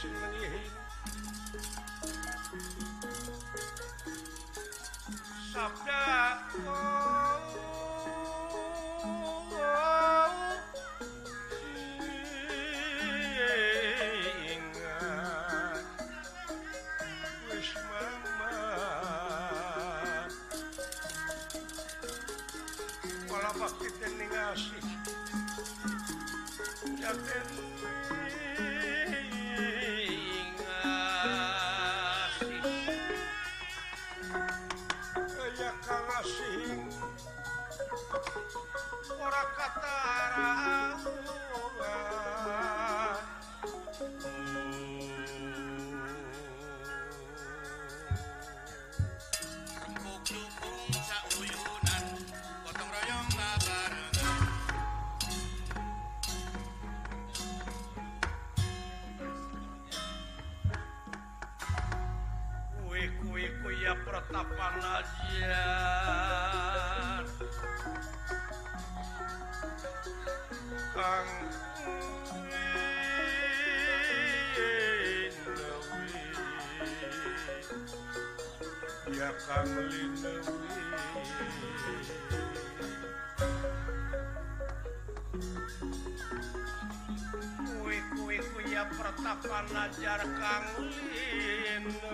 Christian kuwi-kuwi kuya pertapan ajar Kang Lindu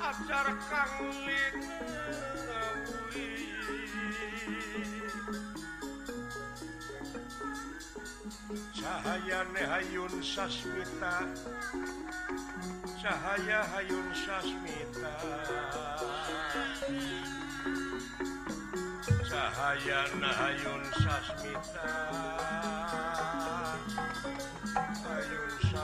ajar kang cahayane Hayun sasmita. Cahaya Hayun sasmita. Cahayana Hayun sasmita. Hayun sasmita.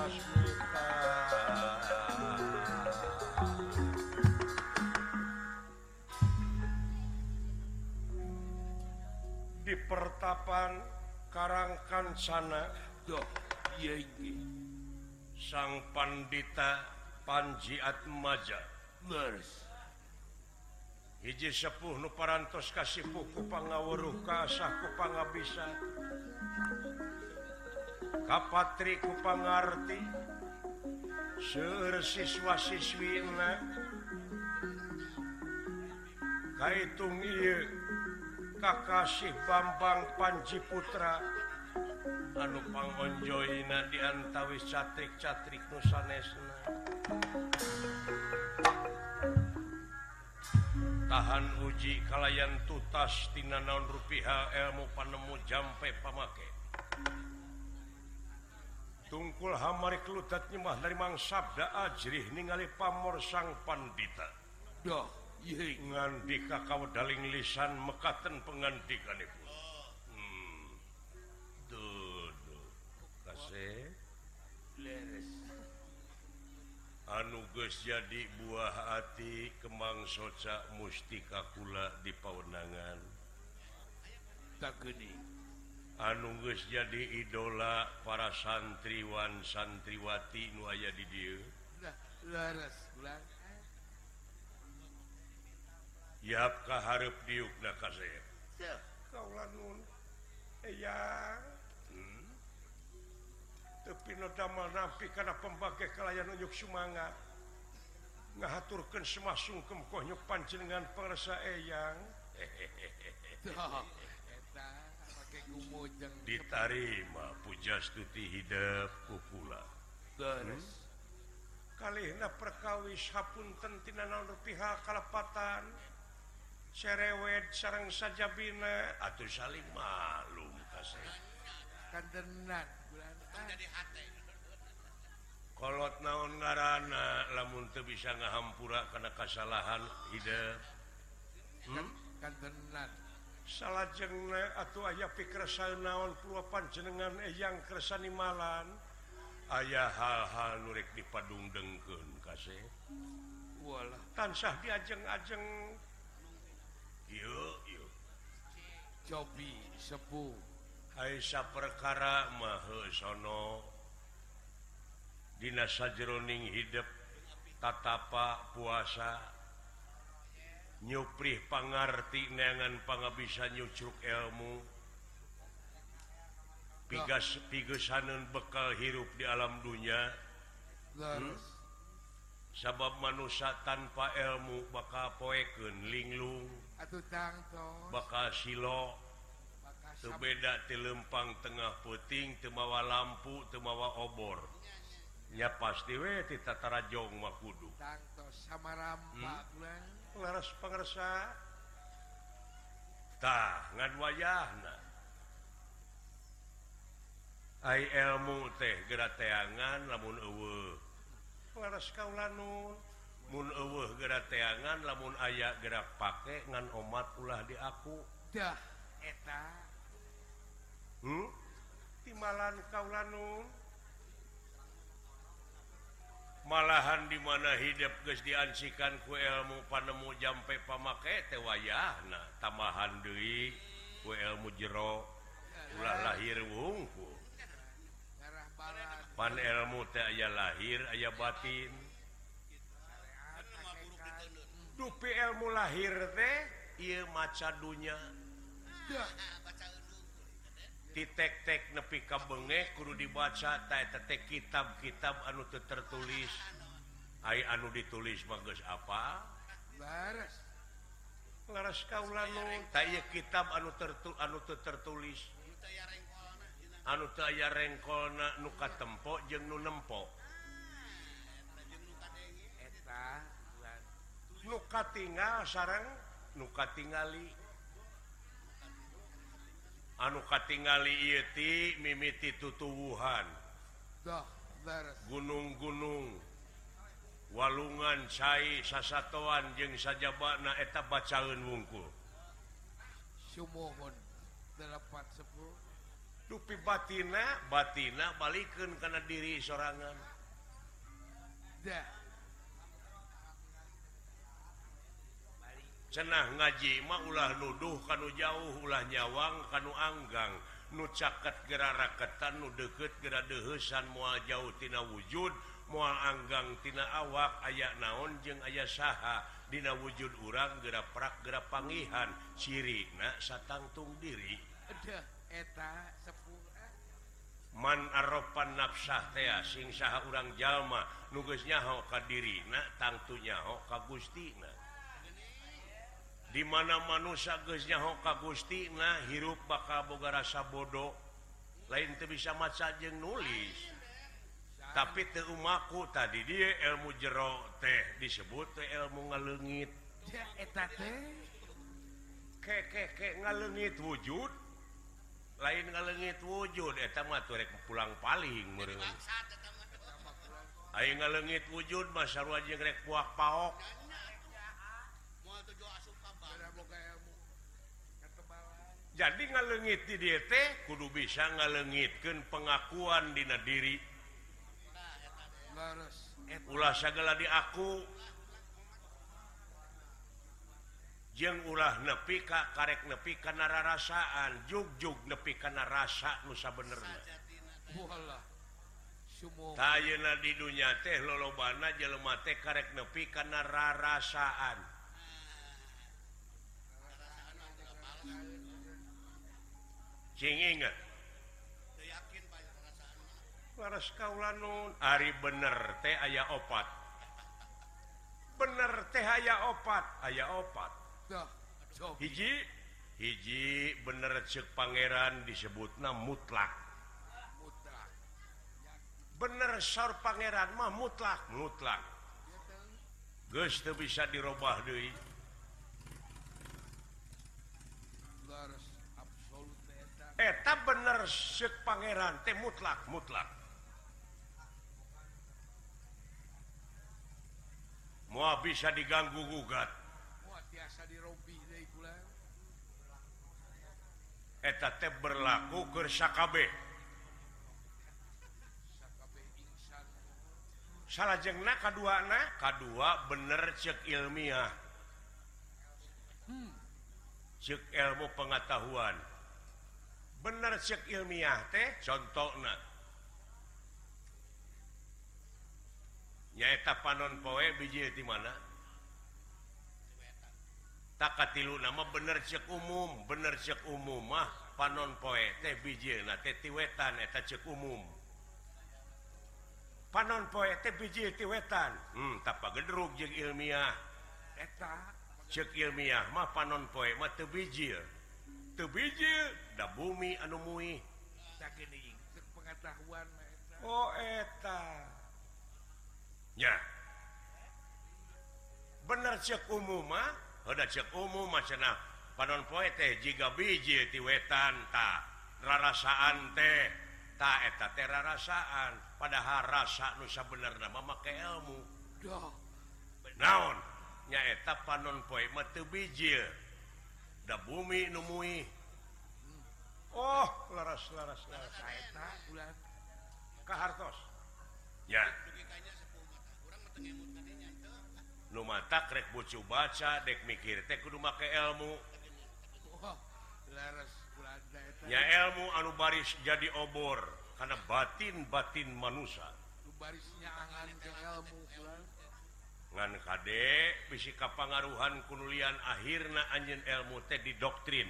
tatapan Karangkan sana. Doh sang Pandita Panjiatmaja hiji sepuh nu parantos kasih puku pangawuruh kasahku pangabisa. Kapatriku pangarti seueur siswa-siswina kaitung ieu Kakasih Bambang Panji Putra anu pangonjoina diantawis catrik-catrik Nusanesna tahan uji kalayan tutastina naon rupiah elmu panemu jampe pamake. Tungkul hamari kelutatnya mah dari mang sabda ajrih ningali pamor sang pandita. Doh ngandika kau daling lisan mekaten pengantikan itu hmm. kasih. Anuges jadi buah hati kemang soca mustika kula di pawenangan. Tak anuges jadi idola para santriwan santriwati nuaya di dia yapkah harap diukna eh, hmm? tapi nampi karena pembagai kalayan unjuk semangat ngahaturkan semua sungkem konyuk panjenengan persa eyang. Diterima pujastuti hidup kukula. terus hmm? kali perkawis hapun tentina pihak kalepatan cerewet sarang saja bina. Atau saling malum kolot naon ngarana lamun teu bisa ngahampura karena kesalahan ide hmm? salah jeng atau ayah pikir saya naon puluhan jenengan eh, yang kersani malan. Aya hal-hal nurrek dipadung dengkeun kasih. Walah. Tansah diajeng-ajeng Cobi sepuh Haisa perkara mahsono Dinasa jeroning hidup tatapa puasa. Nyuprih pangarti neangan pangabisa nyucuk ilmu. Pigas pigesanun bekal hirup di alam dunia hmm? sabab manusia tanpa ilmu bakal poeken linglung. bakal silo beda di lempang tengah puting temawa lampu temawa obor. Ya pasti we Tatara jong wa Kudu. Pengersatah wayah ilmu teh gerateangan lamun mun eueuh geura teangan lamun aya geura pake ngan omat ulah di aku. Dah. Eta. Hmm? timalan kaulanung malahan di mana hidup geus diansikan ku ilmu panemu jampe pamake teh wayahna. Tambahan deui ku ilmu jero ulah lahir wungku. Pan ilmu teh aya lahir aya batin. dupi ilmu lahir teh ia maca dunya. Titek-tek nepi ka bengeh kudu dibaca tetek kitab-kitab anu teu tertulis. Ai anu ditulis bagus apa? Kitab anu tertu anu tertulis. Anu teu aya rengkolna nu katempo jeung nu nempo. nuka tinggal sarang nuka katingali. Anuka ti mimiti tutuwuhan. Gunung-gunung. Walungan cai sasatoan jeung saja bakna eta bacaun wungkul. Dupi batina batina balikin karena diri sorangan. cenah ngaji mah ulah nuduh kanu jauh ulah nyawang kanu anggang. Nu caket gera raketan nu deket gera deheusan moal jauh tina wujud moal anggang tina awak aya naon jeung aya saha. Dina wujud urang gera prak gera pangihan. Ciri na satangtung diri. Eta sepuluh. Eh. man aropan nafsah sing saha urang jalma. Nu geus nyaho ka diri na tangtunya ka Gustina. dimana manusia nyaho ka Gusti nah hirup bakal boga rasa bodoh. Lain tuh bisa maca jeng nulis. Tapi terumaku tadi dia ilmu jero teh disebut teh ilmu ngalengit. Ngalengit wujud. Lain ngalengit wujud maturek pulang paling ngalengit wujud masa jeung rek buah paok. jadi ngalengit di DT kudu bisa ngalengitkan pengakuan Dina diri ulah segala di aku. Jeng ulah nepi Ka karek nepi karena rasaan jugjug nepi karena rasa nusa bener tay di dunia teh lolobana jelema teh karek nepi karena rarasaan. kaulanun Ari bener teh aya opat. Bener teh aya opat aya opat. Hiji hiji bener cek Pangeran disebutna mutlak. Bener sor Pangeran mah mutlak. Mutlak. Gu bisa dirubah deui. eta bener sek Pangeran teh mutlak mutlak. Mua bisa diganggu gugat. Eta teh berlaku keur sakabeh. Salah jengna kedua kaduana kedua bener cek ilmiah. Cek ilmu pengetahuan. bener cek ilmiah teh contoh nyaeta panon poe biji di mana? Tak tilu nama bener cek umum bener cek umum mah. Panon poe teh biji na teh tiwetan eta cek umum. Panon poe teh biji tiwetan hmm tapa gedruk jeung ilmiah. Eta. Cek ilmiah mah panon poe mah teu bijil teu bijil da bumi anumui pengetahuan oh, ya. Bener cek mah udah cek umum macana panon poe teh jika biji ti wetan tak rarasaan teh. Tak eta teh rarasaan. Padahal rasa nusa bener nama make ilmu. Naon? Nyaeta panon poe teu biji. Da bumi numui Oh laras laras Kahartos ya. Nu mata krek bucu baca dek mikir teh kudu make ilmu oh, ya ilmu anu baris jadi obor karena batin batin manusia ngan kade bisi kapangaruhan kunulian akhirnya anjen ilmu teh di doktrin.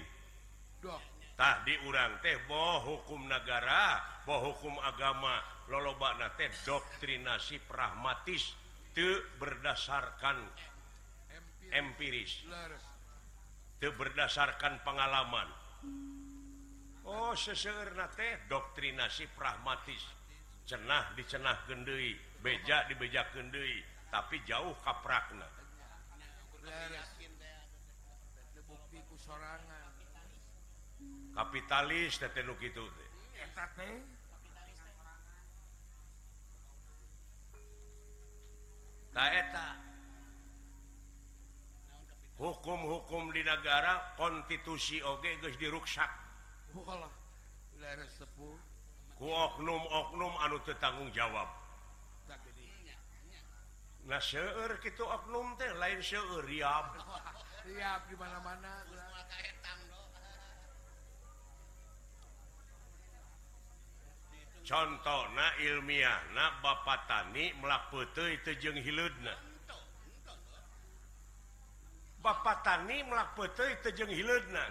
Dok. tadi urang teh bo hukum negara boh hukum agama. Lolobak teh doktrinasi pragmatis te berdasarkan empiris te berdasarkan pengalaman. Oh teh doktrinasi pragmatis. Cenah dicenah Kendui beja dibejak Kendui tapi jauh kaprakna. kapitalis teh nu kitu teh Taeta hukum-hukum di negara konstitusi oge geus diruksak. Ku oknum-oknum anu teu tanggung jawab. Nah seueur kitu oknum teh lain seueur riab. Riab di mana-mana. contoh na ilmiah na Bapak tani melak putih itujung Hiludna Bapak tani melak putih itujung Hiludna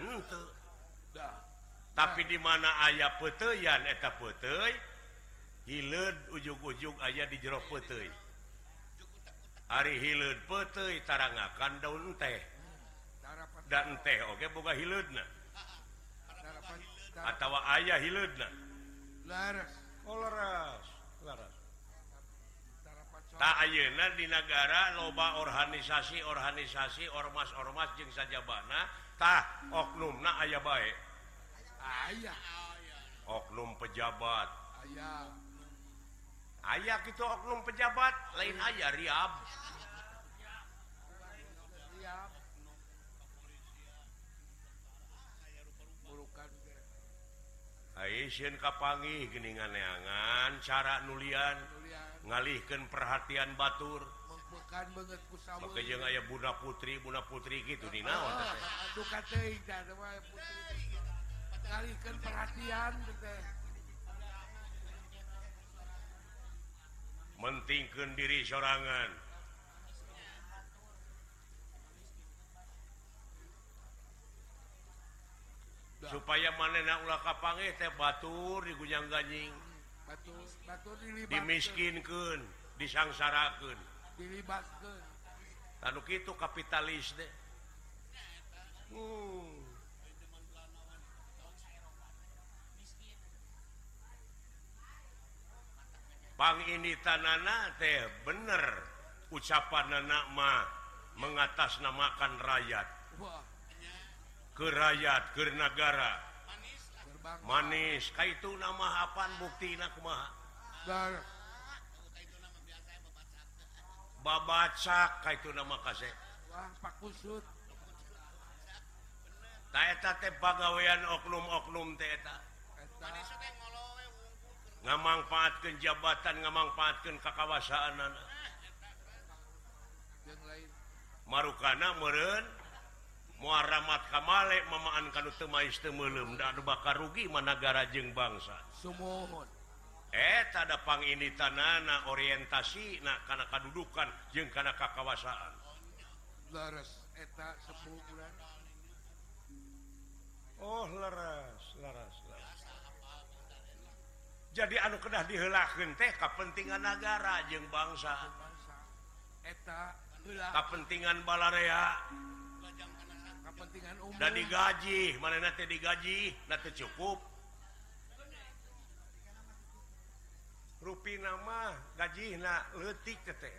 tapi di mana ayah peteyan eta putih Hilud ujung-ujung ayah di jero putih hari Hilud putih tarangakan daun teh. Dan teh oke buka Hiludna atau ayah Hiludna laras. Ayeuna di negara loba organisasi organisasi ormas-ormas jeung sajabanatah oknum na aya baik oknum pejabat. Aya. Ayaah itu oknum pejabat lain aya Riab. Asian kapangi geninganeangan cara nulian ngalihkan perhatian Batur. Aya Bunda Putri Bunda Putri gitu Di perhatian mentingkan diri sorangan. supaya manena ulah kapang teh Batur di Gujang ganjing dimiskinkan disangsarakan lalu itu kapitalis deh. Uh. Bang ini tanana teh bener. Ucapan anak mah mengatasnamakan rakyat. Wah. rakyat ke negara. Manis Ka itu nama apaan? Bukti babaca Ka itu nama pegaweian oknum-oknum ngamanfaatkan jabatan ngamanfaatkan kekawasaan anak marukana meren muaramat Kamalek memaankanlum bakar rugi managara jeng bangsa. Sumohon eh tadapang ini tanana orientasi nah karena kedudukan jeng karena kekawasaan leres eta sepukulan oh leres laras laras jadi anu kedah dihelakeun teh kepentingan negara jeng bangsa. Eta kepentingan balarea dan digaji mana nanti digaji nanti cukup. Rupi nama gaji na letik kete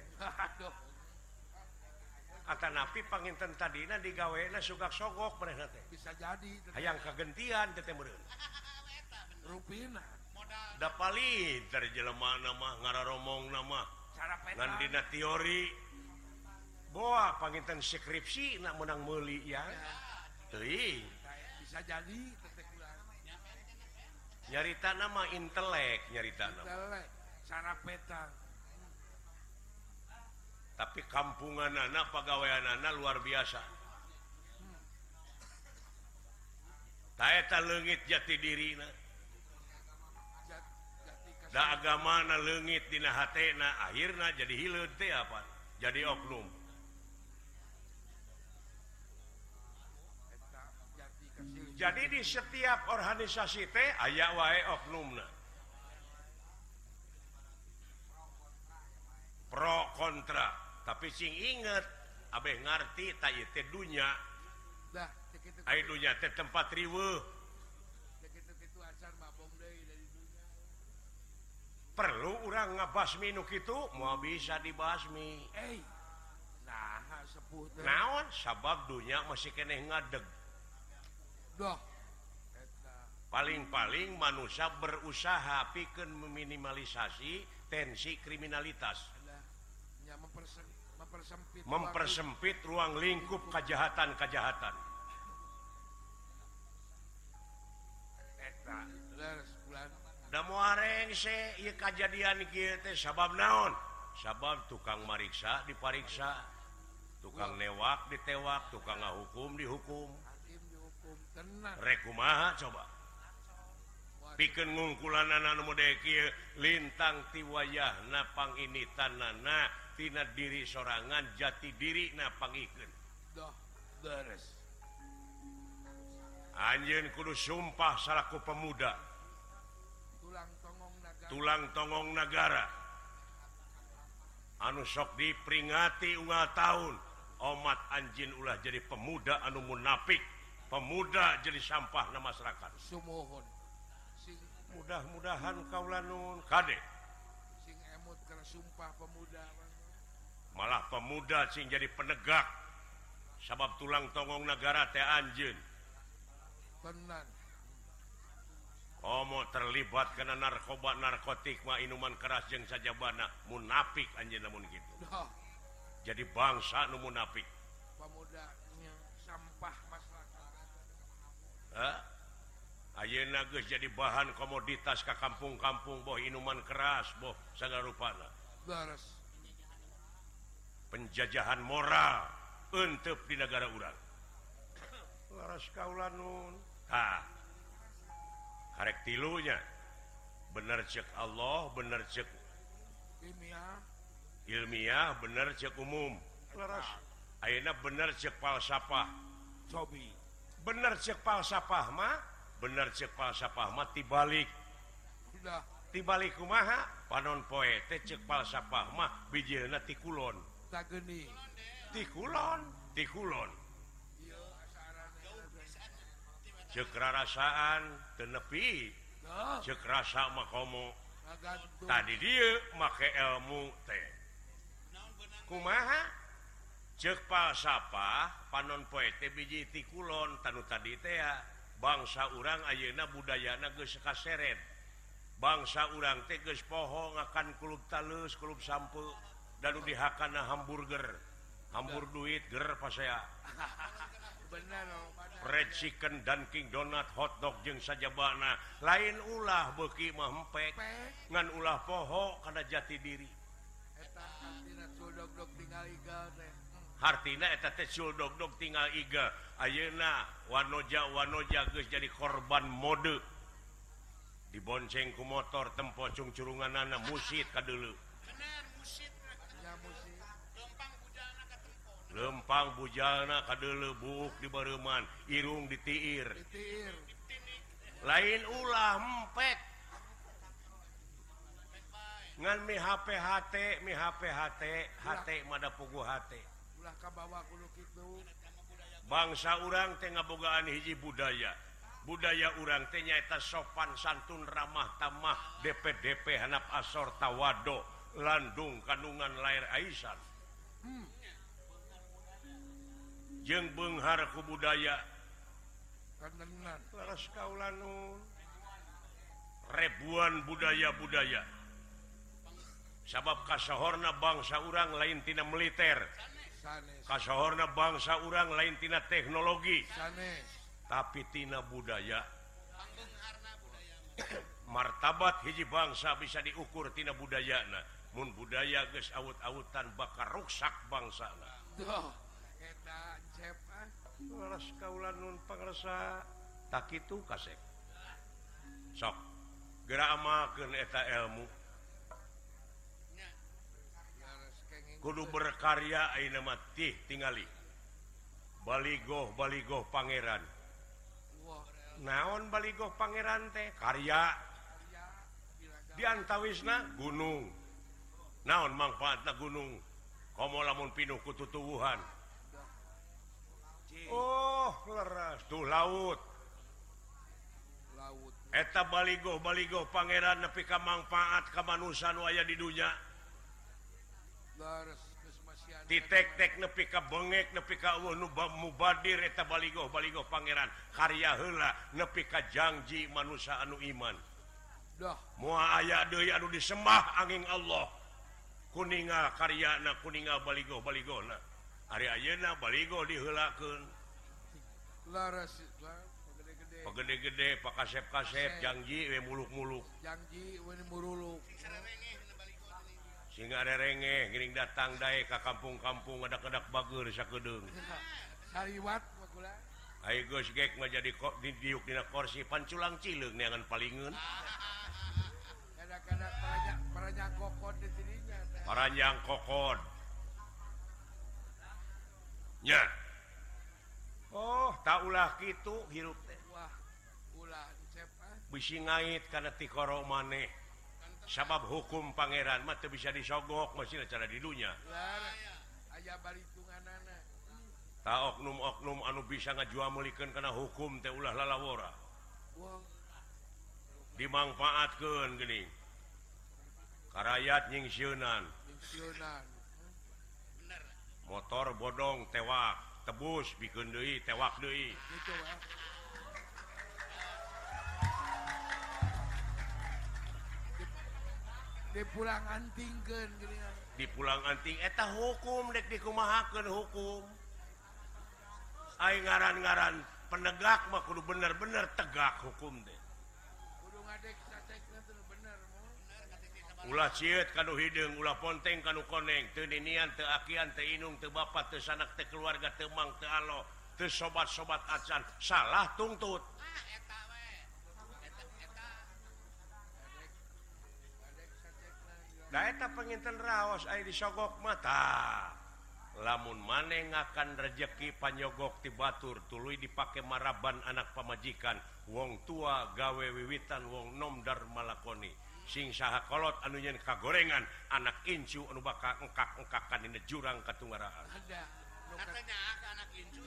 Ata napi panginten tadi digawe na suka sogok mana bisa jadi hayang kegentian tete meren rupina da paling dari jelema nama ngararomong nama. Nandina teori. Boa pangintan skripsi nak menang meli ya. Teuing. Bisa jadi nyarita nama intelek nyarita nama. Intelek, cara petang. Tapi kampungan anak pegawaian anak luar biasa. Taeta lengit jati diri na. Da agama na lengit dina hatena akhirna jadi hileut teh apa? Jadi oknum. jadi di setiap organisasi teh aya wae oknumna. Pro kontra. Tapi sing inget Abeh ngerti tay dunya. Dunya tempat riwe perlu orang ngebasmi minuk itu mau bisa dibasmi. Hey. nah, naon? Sabab dunya masih kene ngadeg. paling-paling manusia berusaha piken meminimalisasi tensi kriminalitas. Mempersempit, mempersempit ruang lingkup kejahatan-kejahatan. Kejadian sabab naon? Sabab tukang mariksa dipariksa tukang newak ditewak tukang hukum dihukum. rekuma coba. Bikin ngungkulan anakdekil lintang tiwayah napang ini tananatina diri sorangan jati diri napang ikan. Anjin kudu sumpah salahku pemuda. Tulang tongong negara anu sok diperingati Unga tahun omat anjin ulah jadi pemuda anu munafik. pemuda jadi sampah nama masyarakat Sumohon mudah-mudahan kaulanun Kadek sumpah pemuda malah pemuda sing jadi penegak sabab tulang togong negara teh Anjun Benar. Komo terlibat karena narkoba narkotik mah inuman keras jeng saja bana munafik anjing namun gitu. Duh. Jadi bangsa nu munafik. Ayeuna geus jadi bahan komoditas ke kampung-kampung boh inuman keras boh segala rupana. Penjajahan moral untuk di negara urang. Laras kaulanun ah karek tilunya. Bener cek Allah bener cek ilmiah. Ilmiah bener cek umum. Laras ayeuna bener cek falsafah. Cobi bener cepalsapahma bener cepalsapahma dibalik udah dibalik kumaha? Panon poe teh cepalsapahma bijna tikulon tikulon tikulon cekrarasaan tenepi cekrasa makomo tadi dia make ilmu teh. Kumaha? palsapa panon poete biji tikulon tanu tadi bangsa urang Ayeuna budayana kaseret. Bangsa urang teges pohong akan klub talus klub sampu dan dihakana hamburger. Hambur duit ger saya. Red chicken dan King donat hotdog jeng saja bana lain ulah beki mempek ngan ulah pohok karena jati diri. hartina dogdog tinggal iga. Ayeuna wanoja wanoja geus jadi korban mode. Diboncengku motor tempocung curungan anak musid ka dulu lempang bujana ka dulu buk di Bareman irung ditiir. Lain ulah empek. Ngan mi HPHT mi HPHT HT mada pugu HT ulah kabawa kudu kitu bangsa urang tengah ngabogaan hiji budaya. Budaya urang tenyaeta sopan santun ramah tamah DPDP hanap asor tawado landung kandungan lair aisan. Hmm. jeng benghar ku budaya. Laras kaulanu ribuan budaya-budaya. Sabab kasohorna bangsa urang lain tina militer. kasohorna bangsa orang laintina teknologi. Tapitina budaya. Martabat hiji bangsa bisa diukur tina budayana. Mun budaya guys awut-autan bakar ruksak bangsa tak itu kasek. Sok gerama eta ilmu kudu berkarya Ainamatih tingali. Baligoh Baligoh Pangeran. Naon Baligoh Pangeran teh? Karya. Diantawisna gunung. Naon manfaatna gunung? Komo lamun pinuh kututuwuhan Oh leras tuh laut laut. Eta baligoh baligoh Pangeran nepi ka manfaat ka manusia nu aya di dunya. titek-tek nepi ka bengek nepi ka nu mubadir eta baligoh baligoh Pangeran. Karya heula nepi ka janji manusia anu iman. Dah. Mua aya deui anu disembah angin Allah. Kuninga karyana kuninga Baligo Baligona ari ayeuna Baligo diheulakeun laras gede-gede pak kasep-kasep janji we muluk-muluk. Janji we muluk. sing ada renge giring datang dae ka kampung-kampung ada kedak bager sakedeung Sariwat makula. Ayo geus gek mah jadi kok di diuk dina kursi panculang cileung neangan palingeun Kadang-kadang paranya paranya kokon di dirinya. teh. paranjang kokod nya oh tak ulah gitu hirup teh Wah. Ulah dicep. ah. bisi ngait karena tikoro maneh sabab hukum Pangeran mata bisa disogok masih cara didunya tak oknum-oknum anu bisa ngajual mulikan karena hukum teh ulah lalawora. Dimanfaatkan geuning karayat nyingsiunan. Motor bodong tewak tebus bikin deui tewak deui. di pulang geuningan di pulang anting eta hukum dek dikumahakeun hukum. Ay ngaran ngaran penegak mah kudu bener-bener tegak hukum deh ulah ciut kanu hidung ulah ponteng kanu koneng. Teu ninian teu akian teu inung teu bapak teu sanak teu keluarga teu mang teu alo teu sobat-sobat acan. Salah tuntut daeta penginten raos air disogok mata lamun maneh akan rejeki panyogok ti Batur tuluy dipakai maraban anak pemajikan wong tua gawe wiwitan wong nomdar malakoni. Sing saha kolot anunya kagorengan. Anak incu anu bakal engkak engkakan ini jurang ketungaraan ada. Katanya anak incu.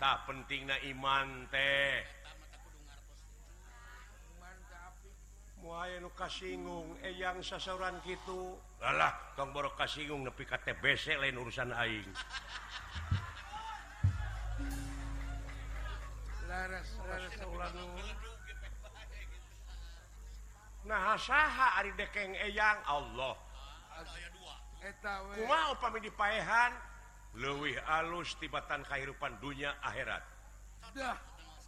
Tak pentingna iman teh. kasinggung eyang sasaran gitu kalah boro kasinggung nepi KTBC lain urusan aing. Laras, laras, nah saha ari dekeng eyang? Allah. Mau pami dipaehan? Leuwih alus tibatan kehidupan dunia akhirat. Dah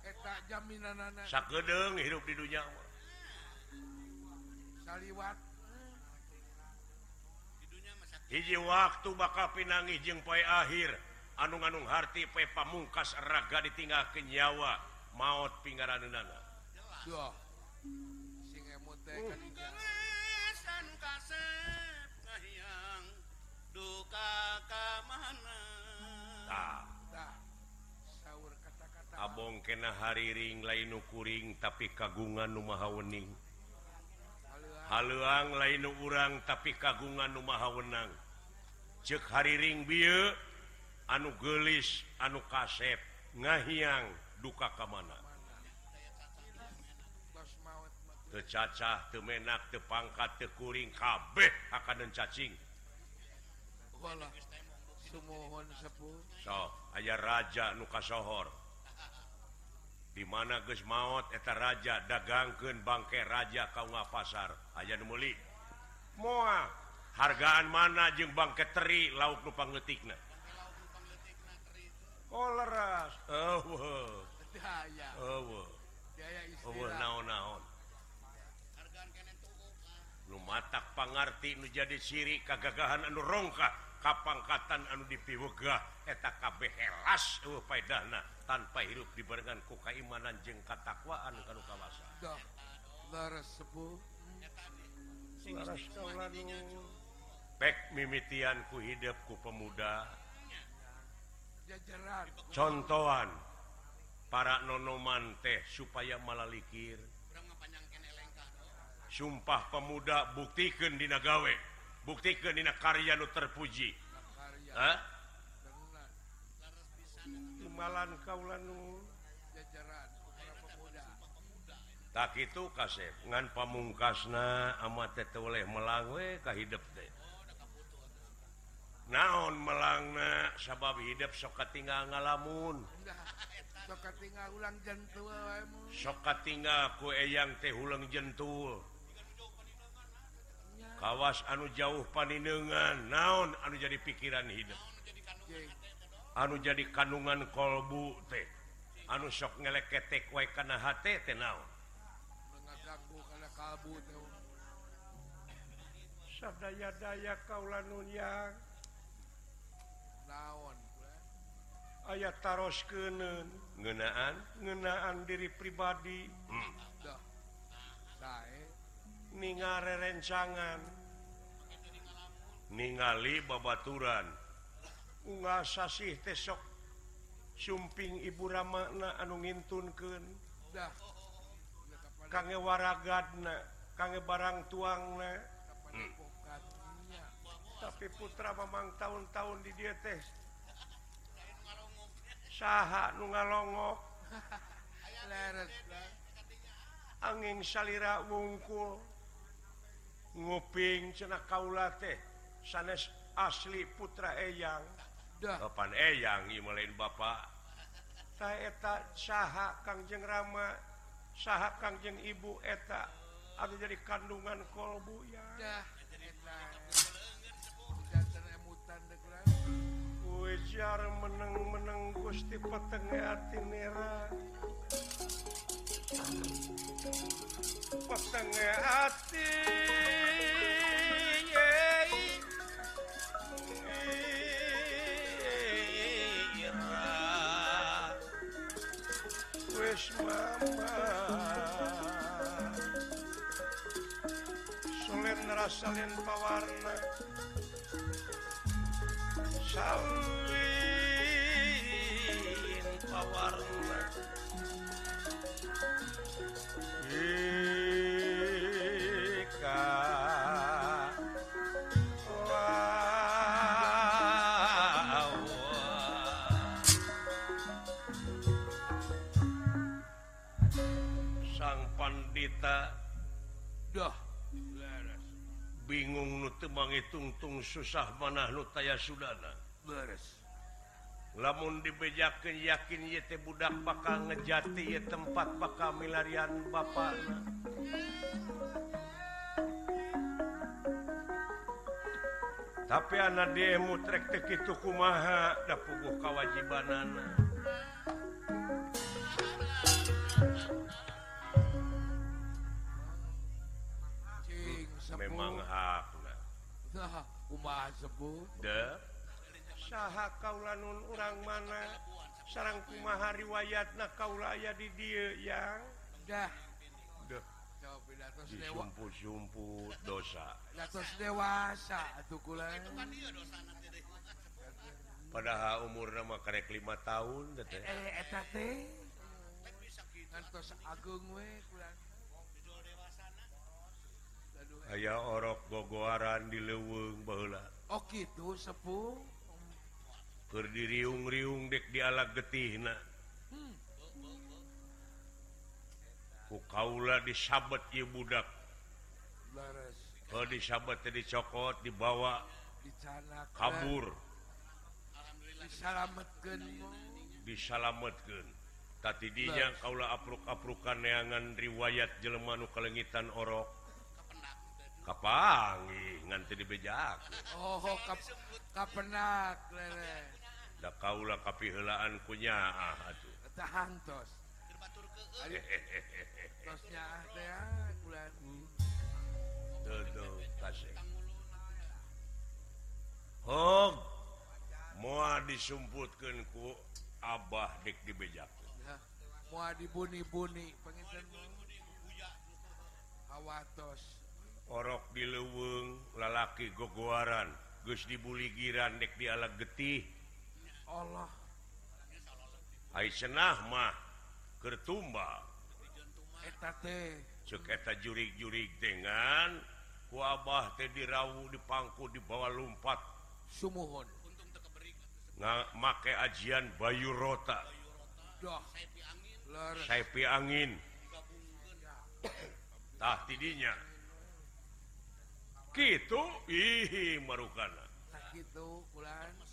eta jaminan sakeudeung hidup di dunia Allah saliwat hiji waktu bakal pinangi jeung poe akhir anung-anung harti pe pamungkas raga ditinggal ke nyawa maut pinggaran nana Abong kena hariring lain ukuring tapi kagungan Numaha wening. haluang lain urang tapi kagungan Numaha wenang. Cek hariring bieu anu gelis anu kasep ngahiang duka kamana. Tercacah temenak tepangkat tekuring kabeh akan cacing so aya raja nukasohor dimana geus maut eta raja dagangken bangke raja kau nga pasar nu muli mua hargaan mana jeung bangke teri laut lupangetik oh, naon-naon. Lumatak pangarti nu jadi siri kagagahan anu rongkah. kapangkatan anu dipiwegah eta kabeh helas paedahna tanpa hirup dibarengan ku kaimanan jeung katakwaan kanu kawasa. Laras sepuh. Laras kaulanu pek mimitian ku hidup ku pemuda. Jajaran. Contohan para nonoman teh supaya malalikir. Sumpah pemuda buktikeun dina gawe. buktikeun Nina karya nu terpuji. Malan pemuda. tak itu kasep ngan pamungkasna amat oleh melangwe ka hidup teh. Naon melangna sabab hidup soka tinggal ngalamun. Soka tinggal ulang jentul soka tinggal ku eyang teh ulang jentul. kawas anu jauh paninengan naon anu jadi pikiran hidup. Anu jadi kandungan kolbu teh. Anu sok ngelekketek wa karena naon? Sadaya-daya kaula nunyang naon ayat taros kenen ngenaan? Ngenaan diri pribadi. Hmm. ningarerencangan ningali babaturan. Ngasih tesok sumping Ibu Ramakna anu ngintunken kangge waragadna kangge barang tuangna. Tapi putra memang tahun-tahun di dia teh saha nu ngalongok. Angin salira wungkul. nguping cena kaula teh sanes asli putra Eyang. Kapan Eyang lain Bapak eta saha Kangjeng Rama saha Kangjeng Ibu eta ada jadi kandungan kolbu ya. Ujar meneng-meneng Gusti petenge ati nera. Petenge ati. sulit ngerasalin pewarna sawwin pewarna bingung tebangi tungtung susah manah nu taya Sudana. Lamun dibejakan yakin yete budak bakal ngejati ye tempat bakal milarian Bapak tapi anak mutrek trek kitu kumaha dapuguh kewajiban anak disebut saha kaulanun urang mana? Sarang kumaha riwayat na kaulaya di dieu yang? Dah. Disumpu-sumpu dosa. Latos dewasa atuh kula. Padahal umur nama karek lima tahun teh. Eh, eh eta teh? Ngantos agung we kula. aya orok gogoaran di leweng bahula Oh gitu sepung. Berdiriung-riung dek di alat getihna. Hmm. ku kaula disabet ieu budak. Kalau disabet tadi cokot dibawa kabur. Disalametkan disalametkeun. Tadi dinya kaula apruk-aprukan neangan riwayat jelemanu kelengitan orok. kapangi nganti dibejak oh, oh kap, kapenak lele. Da kaula kapiheulaan ku nyaah atuh. Tahan tos tosnya teh ah, bulan dodo kasih. Hog moa disumputkeun ku Abah dik dibejak moa dibuni-buni panginten awatos orok di leweng lalaki gogoaran Gus dibully giran dek di alat getih. Allah. Teh. Kertumba suketa jurig-jurig dengan kuabah teh dirawu dipangku di bawah lumpat. Sumuhun. Nggak make ajian Bayu Rota. Saipi angin, angin. tah tidinya. gitu ih marukan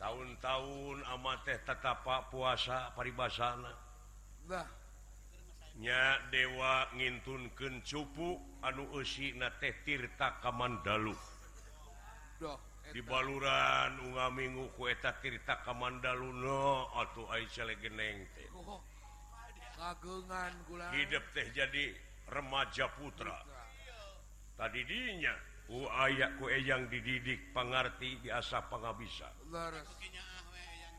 tahun-tahun amat teh tetapa puasa paribasananya dewa ngintun kencupu anu usi na teh tirta kamandalu. Di baluran unga minggu ku eta tirta kamandalu no atau Aisyah legeneng teh. Hidup teh jadi remaja putra. Tadi dinya ku aya ku eyang dididik pangarti biasa pangabisa. Leres kinya ah we yang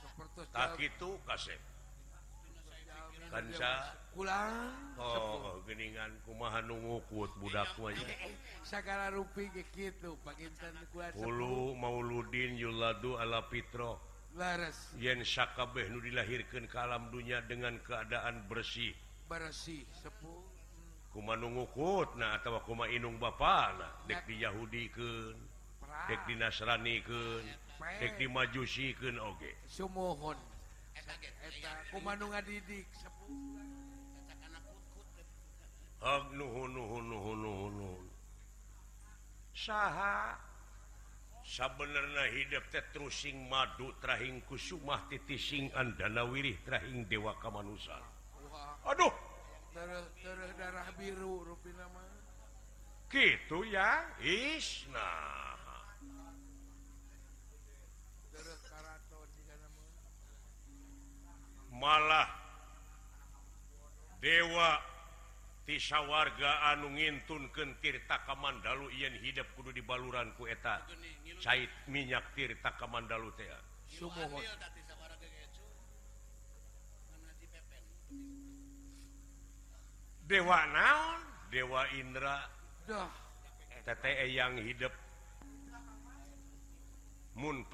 seperti tak itu kasep. Kanca kulan oh geningan kumaha nungukut budak mah nya. Eh, sagala rupi ge kitu panginten kulan Ulu mauludin yuladu ala pitro leres yen sakabeh nu dilahirkeun ka alam dunia dengan keadaan bersih. Bersih sepuh. kumanungukut nah atau kuma inung Bapak nah dek di Yahudi ke dek di Nasrani ke dek di Majusi ke oge sumuhun kumanung adidik Hag nuhun nuhun nuhun nuhun nuhun saha sabenerna hidup teh terusing madu trahing kusumah titising andana wirih trahing dewa kamanusan. Aduh! darah biru gitu ya Isna malah dewa tisa warga anu ngintun tirta Kamandalu yen hidup kudu di baluran kueta cait minyak tirta Kamandalu Tea dewa naon? Dewa Indra. Tete yang hidup Moon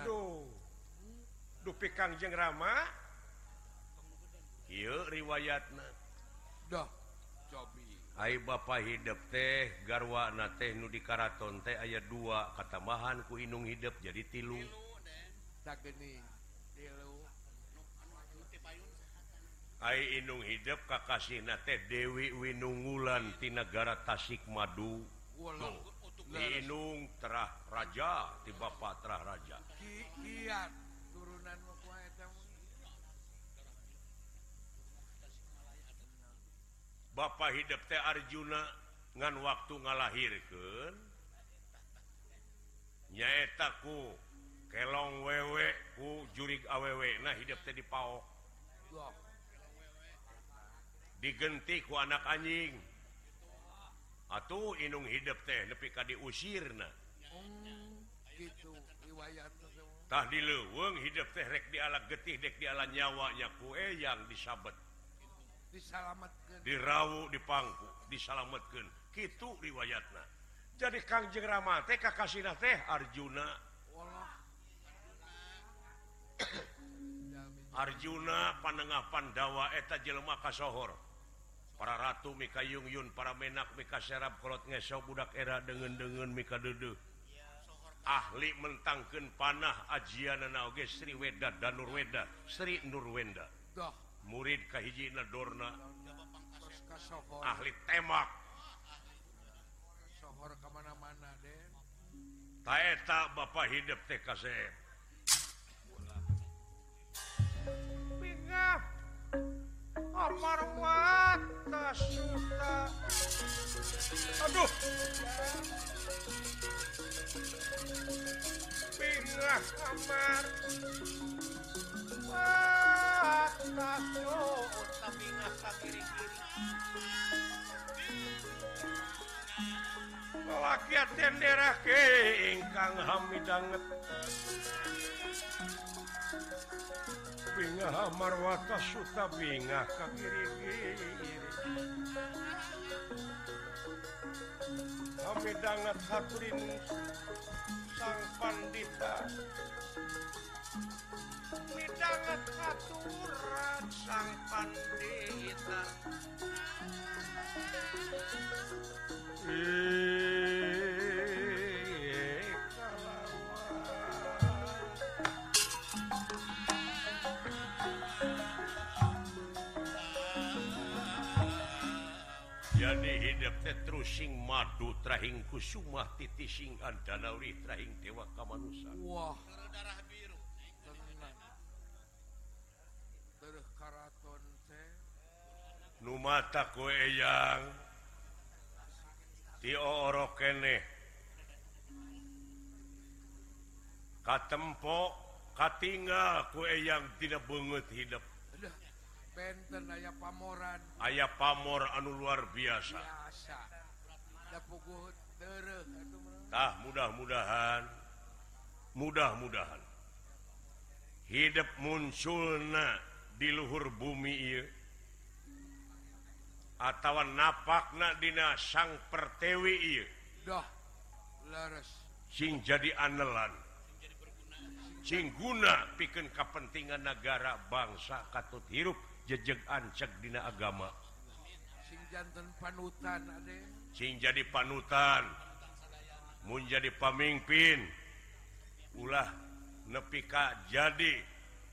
aduh. Dupi Kangjeng Rama. Iu, riwayat Hai Bapak hidup teh garwana teh nu di Karaton teh ayat dua katambahan ku inung hidup jadi tilu. Tak Inung hidup teh Dewi Winungulan di negara Tasik Madu Inung terah Raja ti bapa terah Raja. Turunan Bapak hidup teh Arjuna ngan waktu ngalahirkan nyaetaku kelong wewekku jurig awewek nah hidup teh di Paok. digentiku anak anjing. Atuh inung hidup teh lebih ka diusirnatah dileweng hidup teh rek di alat getih dek di alat nyawanya kue yang disabet. Dirawu dipangku disalamatkan gitu riwayatna. Jadi Kangjeng Rama teh Kakasina teh Arjuna. Arjuna panengah pandawa eta jelema kasohor. para Ratu Mikayung Yun para menak Mika serap kolot ngesok budak era dengan dengan Mika dede ahli mentangkan panah ajian oge Sri Weda dan Nurweda Sri Nurwenda murid kahiji Dorna. Ahli temak. Taeta Bapak hidup TKC Bingah Amar mata suta. Aduh. Pingah amar. Mata suta pingah ka kiri-kiri. Lelaki tendera keingkang hamidanget. bingah marwata suta bingah kami dangat haturin sang pandita midangat haturan sang pandita Ih. terussing madu trahing kusumah titising Andauri trahing dewa kamanusan Wah. Darah biru. Nu mata kue yang dioro kene. Katempo katinggal kue yang tidak banget hidup. benten aya pamoran. Aya pamor anu luar biasa, biasa. tah mudah-mudahan. Mudah-mudahan. Hidup munculna di luhur bumi ieu. Atau napakna Dina sang pertewi sing jadi anelan. Singguna pikeun kepentingan negara bangsa katut hirup. jejeg ancek dina agama. Panutan sing jadi panutan menjadi pemimpin ulah nepika jadi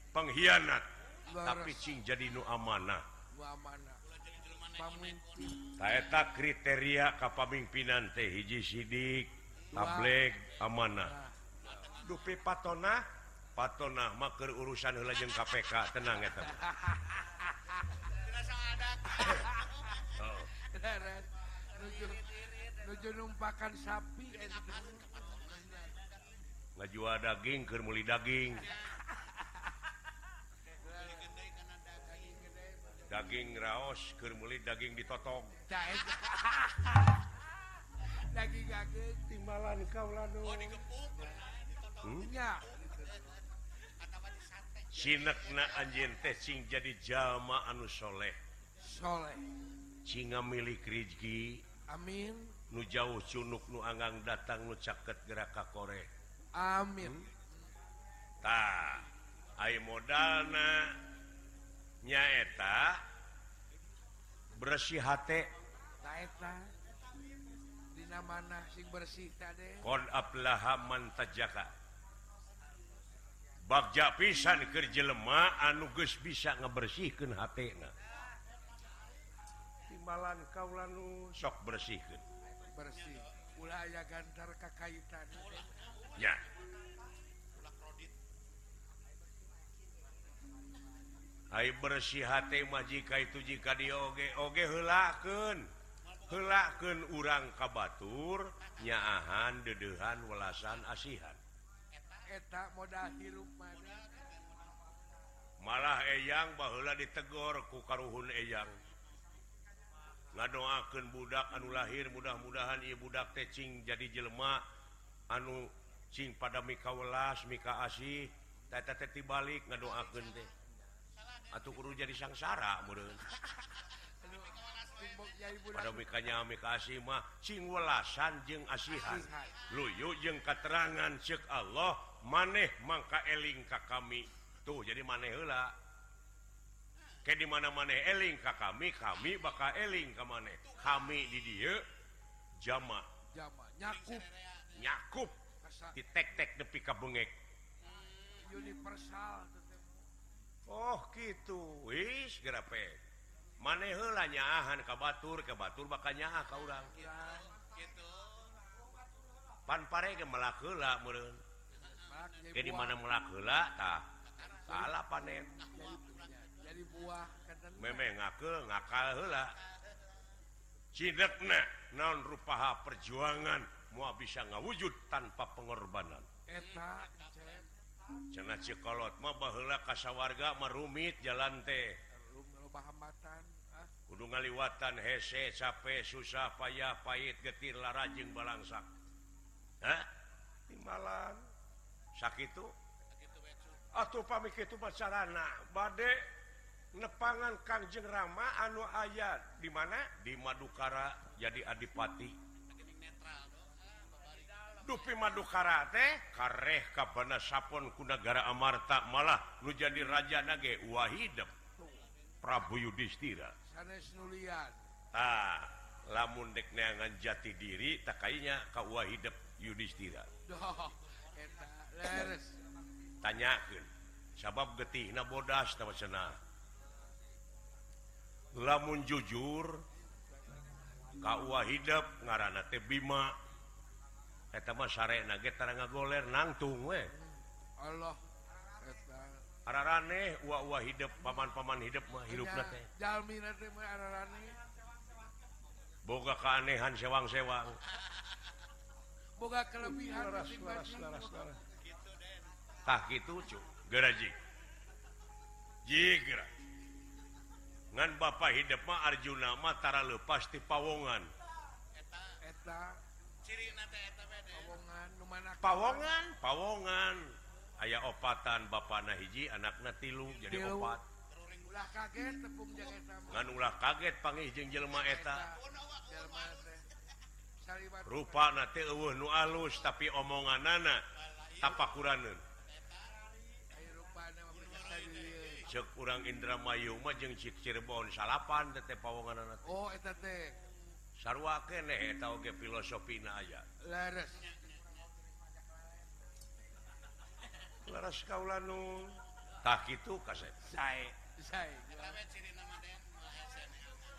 pengkhianat. Tapi sing jadi nu amanah. Taeta kriteria kapamimpinan teh hiji sidik tablek amanah. Dupi patona patona maker urusan lajeng KPK tenang ya numpakan sapi ngajual daging ke muli daging daging raos ke muli daging ditotong daging timbalan kau sinak anjeun teh tesing jadi jama anu soleh soleh. Singa milik Rizki Amin. Nu jauh cunuk nu Angang datang nu caket geraka Korea hmm? ai modalna? Nyaeta bersih bersihlahamanjaka bagja pisan kerja lemah anuges bisa ngebersihkan hatna balalan kaulanu sok bersihkeun bersih. Ulaya gantar kekaitan. Ya. Hai bersih hati majika itu jika dioge oge helaken helaken urang kabatur nyaahan dedehan welasan asihan. Eta modal hirup malah eyang bahula ditegor ku karuhun eyang. ngadoakan budak anu lahir mudah-mudahan ieu budak tecing jadi jelma anu Cing pada Mika welas Mika asih tete balik ngadoakan teh. Atau guru jadi sangsara mudah pada mikanya mikasih mah sing welasan jeung asihan. Luyu jeung katerangan cek Allah maneh mangka eling ka kami. Tuh jadi maneh heula. ke di mana-mana eling Ka kami kami bakal eling ke maneh kami di dia jama. Nyakup. Nyakup. Ditek-tek depi kabungek Oh gitu. Wis gerape. Manehlah nyaahan ka Batur ke Batur makanya ka kau orang pan pare ke melakela meureun. Ke di mana melakela tah. Salah panen. jadi buah meme ngakel ngakal heula. Cidekna naon rupaha perjuangan mau bisa ngawujud tanpa pengorbanan. Eta cenah cikolot mah baheula kasawarga marumit jalan teh. Pahamatan ah. kudu ngaliwatan hese capek susah payah pahit getir larajeng balangsak. Hah? Timbalan sakit itu? Atuh pamik itu pacarana bade. nepangan Kangjeng Rama anu ayat. Di mana? Di Madukara jadi Adipati. Dupi Madukara teh? Kareh kapan sapon kunagara Amarta malah lu jadi raja nage wahidep Prabu Yudhistira. Sanes nulian. Ah lamun dek neangan jati diri tak kainya ka wahidep Yudhistira. Tanyakan sabab getih na bodas tawa cenah? lamun jujur kaua hidup ngarana teh bima. Eta mah sare na ge tara ngagoler nangtung we. Allah ararane ua ua hidup paman-paman hidup mah hirupna teh. jalmina teh mah ararane. Boga keanehan sewang-sewang. Boga kelebihan laras laras laras laras tah kitu cu. Gerajik jigrak ngan bapak hidup mah Arjuna mah tara lepas ti pawongan. Eta. Eta ciri nate eta bede pawongan nu mana pawongan pawongan. Aya opatan bapakna hiji anakna tilu jadi Tiu. opat. Ulah kaget tepung jeung eta ngan ulah kaget panggih jeung jelema eta. rupa nate eueuh nu alus tapi omonganana tapakuraneun. cek kurang Indramayuma jeung si Cirebon salapan tete pawongan anak oh eta teh. Sarua kene eta oge filosofina aya. Leres laras kaula nu tah kitu kaset sae. Sae.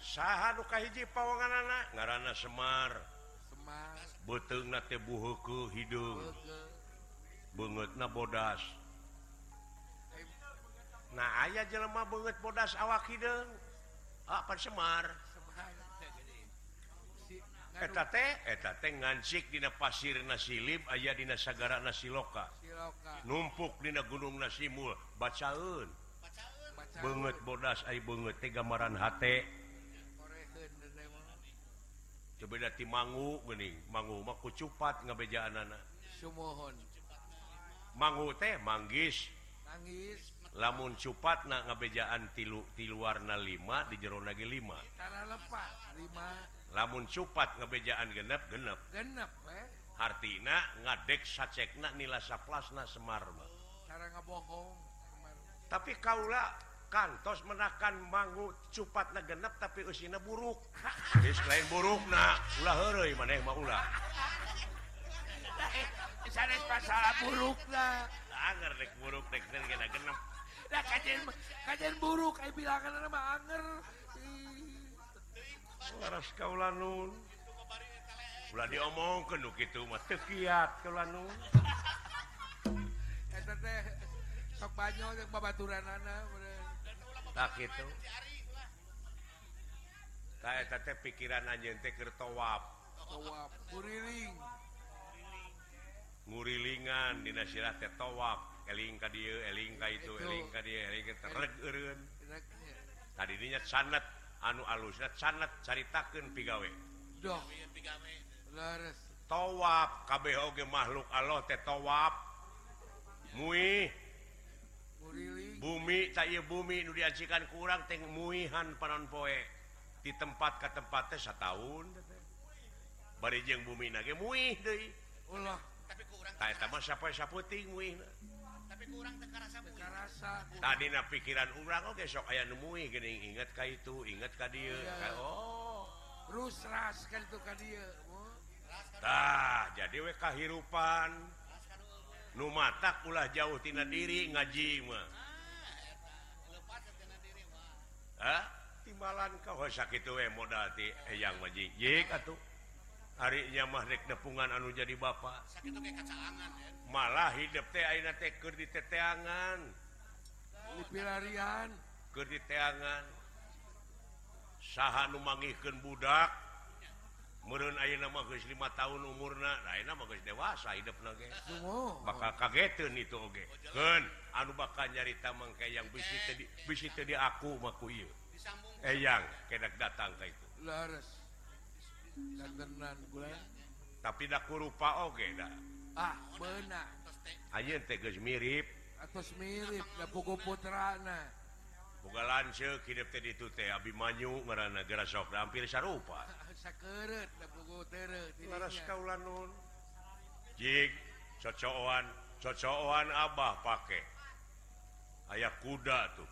Saha nu kahiji pawongan anak ngaranna Semar. Semar beteungna teh buheuke hidung. Beungeutna bodas. Nah aya jelema banget bodas awak hidung apa ah, Semar. Dina Di pasir nasilib ayah di siloka. Nasiloka numpuk Dina Gunung Nasimul bacaun banget bodas ay banget gambaran H beda tim manggu bening manggu maku cupat ngebejaan anak mohon manggu teh manggis. Nangis lamun cupat na ngabejaan tilu tilu warna 5 di jero lagi 5 lamun cupat ngabejaan genep genep. Genep eh? hartina ngadek sacekna nila saplasna Semar bohong tapi kaula kantos menakan manggu cupat na genep tapi usina buruk. Dis lain buruk na ulah heureuy maneh mah ulah. Eh, Sanes pasal buruk lah anger dek buruk dek genep. nah, kajian, kajian buruk kayak bilangan mah anger. Laras kaulanun Ulah diomongkeun nu kitu mah teu kiat kaula nun Eta eh, teh sok banyol jeung babaturanana Tak kitu. Tak eta teh pikiran anjeun teh keur tawaf Tawaf kuriling Ngurilingan dina sirah teh tawaf eling ka dia eling ka itu eling ka dia eling ka tereg eureun. Tadi dinya sanat anu alusna sanat caritakeun pigawe. Duh. Pigawe leres tawaf kabeh oge makhluk Allah teh tawaf muih bumi tak bumi nu diajikan kurang teng muihan panon poe. Di tempat ke tempat satu tahun bari jeung bumi nage muih deui ulah. Tapi kurang tak eta mah siapa ting muih tadi pikiran urang oke sok aya nemui gini inget ka itu inget oh. ka dia. Oh. Terus ras kan itu ka dia tah jadi we kahirupan. Nu matak ulah jauh tina diri ngaji mah. Ah timbalan kau oh, sakit we modal ti eh, eyang maji jik atuh. harinya mah rek nepungan anu jadi bapak sakit tuh kayak malah hidup teh ayeuna teh keur di teteangan pilarian. Keur diteangan saha nu manggihkeun budak meureun ayeuna mah geus 5 tahun umurna da ayeuna mah geus dewasa hidupna ge. Semua bakal kageteun itu oge keun anu bakal nyarita mangke yang bisi teh bisi teh di aku mah ku ieu. Disambung. Eh, Eyang kedak datang ka itu. tapi da kurupa oge oke ah benar aja geus mirip Atos mirip da pugu putrana Boga lanceuk hidup teh ditu teh Abimanyu ngaranna geura sok hampir sarupa. Sakeureut da pugu teureuh. Laras kaulan nun. Jig cocokan cocokan Abah pake. Aya kuda tuh.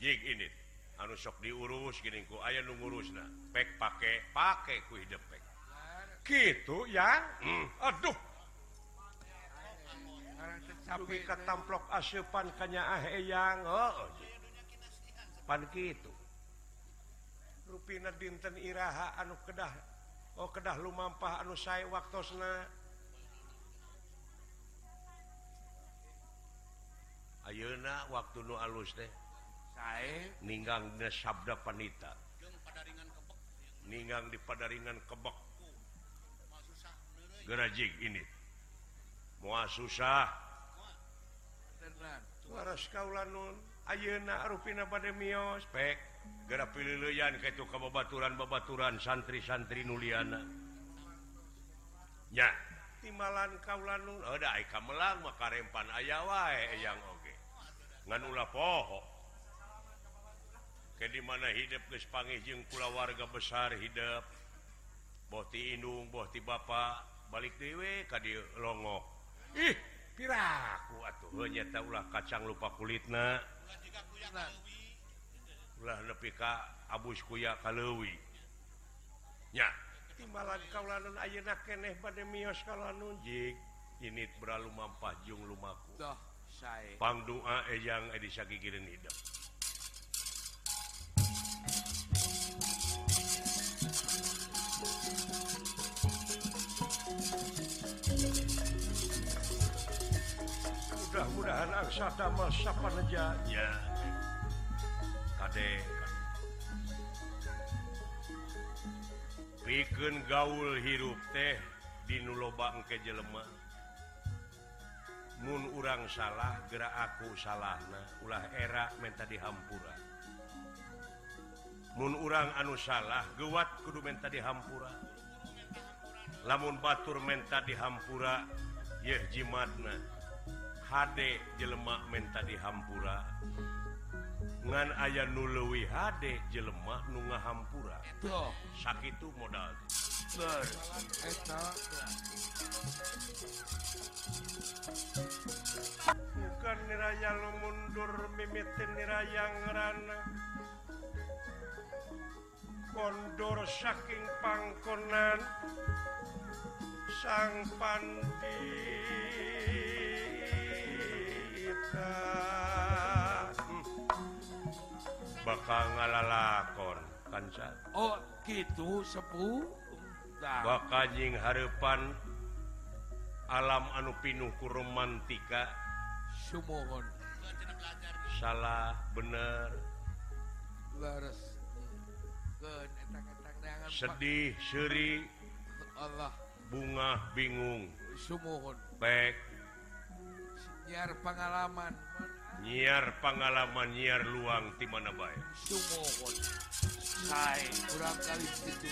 Jig ini. anu sok diurus giniku aya nu ngurus pek pake pake ku gitu ya hmm. aduh. Tapi ketamplok asupan kanya eh, aheyang oh, oh pan gitu. Rupina dinten Iraha anu kedah Oh kedah lumampah anu saya waktosna. Ayeuna waktu nu alus deh ninggang Sabda Panita. Ninggang di padaringan kebek. Gerajik ini. Mua susah kaulanun Ayeuna Arupina bade mios pek. Gerak pililuyan ke itu kebebaturan bebaturan santri-santri Nuliana ya timalan kaulanun ada oh, kamelang maka rempan ayawa yang oge. Okay. nganula pohok ke dimana hidup Gepanggi jeung pula warga besar hidup. Indung, Inung bohti Bapak balik dewe dieu longok. Ih piraku atuhnya taulah kacang lupa kulitna. Ulah lebih Ka Abus kuya kalauwinya timbalan kaulanan ayeuna keneh bade mios kalanunjik init beralu mampah jung lumaku. Pangdoa ejang eh, edisa eh, gigireun hidup. mudah-mudahan sapaneja ya Kadek bikin gaul hirup teh dinu loba ke jelema Mun urang salah gerak aku salahna ulah era menta dihampura Mun urang anu salah gewat kudu menta dihampura. Lamun Batur menta dihampura Yeh jimatna. HD jelemak menta dihampura ngan aya nulewi HD jelemak nunga Hampura sakit modal. Bukan niraya lo mundur mimitin niraya ngerana. Kondor saking pangkonan sang panti Hmm. bakal ngalalakon kanca Oh gitu sepuh bakal nying Harepan alam anu pinuhku romantika. Sumohon. Salah bener. Sedih Syri Allah. Bunga bingung. Sumohon. Baik. nyiar pengalaman nyiar pengalaman nyiar luang di mana baik kurang kali itu